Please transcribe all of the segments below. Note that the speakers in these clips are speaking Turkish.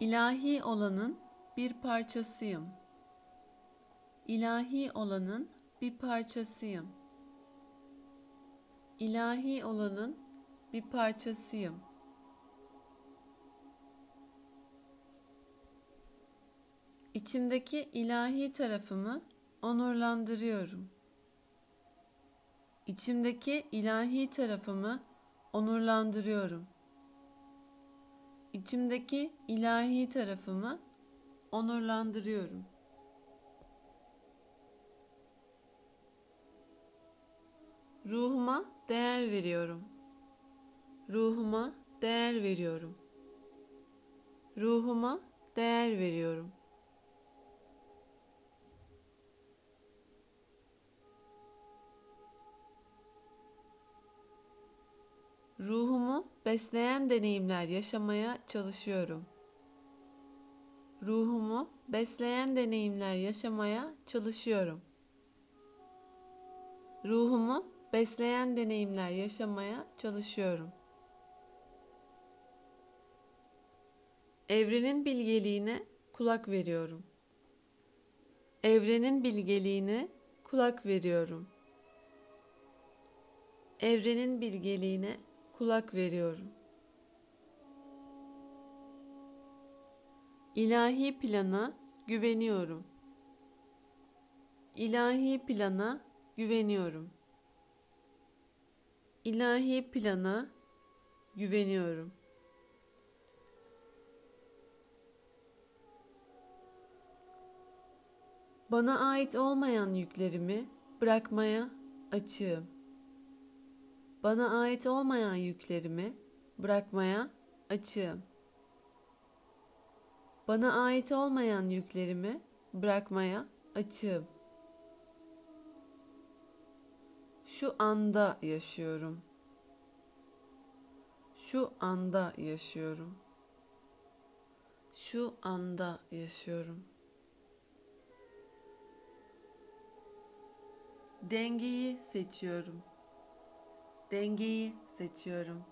İlahi olanın bir parçasıyım. İlahi olanın bir parçasıyım. İlahi olanın bir parçasıyım. İçimdeki ilahi tarafımı onurlandırıyorum. İçimdeki ilahi tarafımı onurlandırıyorum. İçimdeki ilahi tarafımı onurlandırıyorum. Ruhuma değer veriyorum. Ruhuma değer veriyorum. Ruhuma değer veriyorum. Besleyen deneyimler yaşamaya çalışıyorum. Ruhumu besleyen deneyimler yaşamaya çalışıyorum. Ruhumu besleyen deneyimler yaşamaya çalışıyorum. Evrenin bilgeliğine kulak veriyorum. Evrenin bilgeliğine kulak veriyorum. Evrenin bilgeliğine kulak veriyorum. İlahi plana güveniyorum. İlahi plana güveniyorum. İlahi plana güveniyorum. Bana ait olmayan yüklerimi bırakmaya açığım. Bana ait olmayan yüklerimi bırakmaya açığım. Bana ait olmayan yüklerimi bırakmaya açığım. Şu anda yaşıyorum. Şu anda yaşıyorum. Şu anda yaşıyorum. Dengeyi seçiyorum. Dengeyi seçiyorum.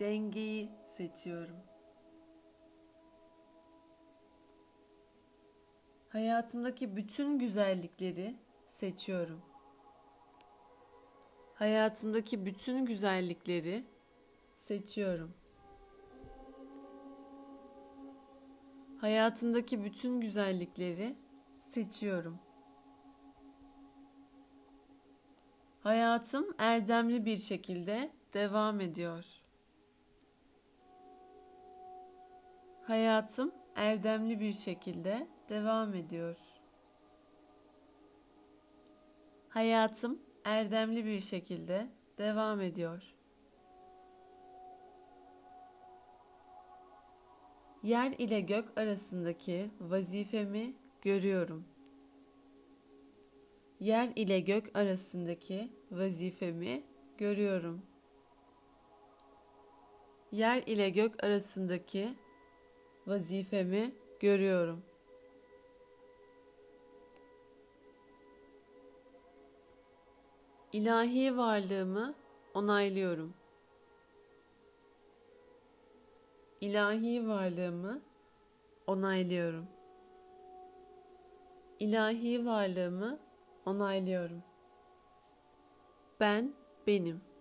Dengeyi seçiyorum. Hayatımdaki bütün güzellikleri seçiyorum. Hayatımdaki bütün güzellikleri seçiyorum. Hayatımdaki bütün güzellikleri seçiyorum. Hayatım erdemli bir şekilde devam ediyor. Hayatım erdemli bir şekilde devam ediyor. Hayatım erdemli bir şekilde devam ediyor. Yer ile gök arasındaki vazifemi görüyorum yer ile gök arasındaki vazifemi görüyorum. Yer ile gök arasındaki vazifemi görüyorum. İlahi varlığımı onaylıyorum. İlahi varlığımı onaylıyorum. İlahi varlığımı onaylıyorum. Ben benim.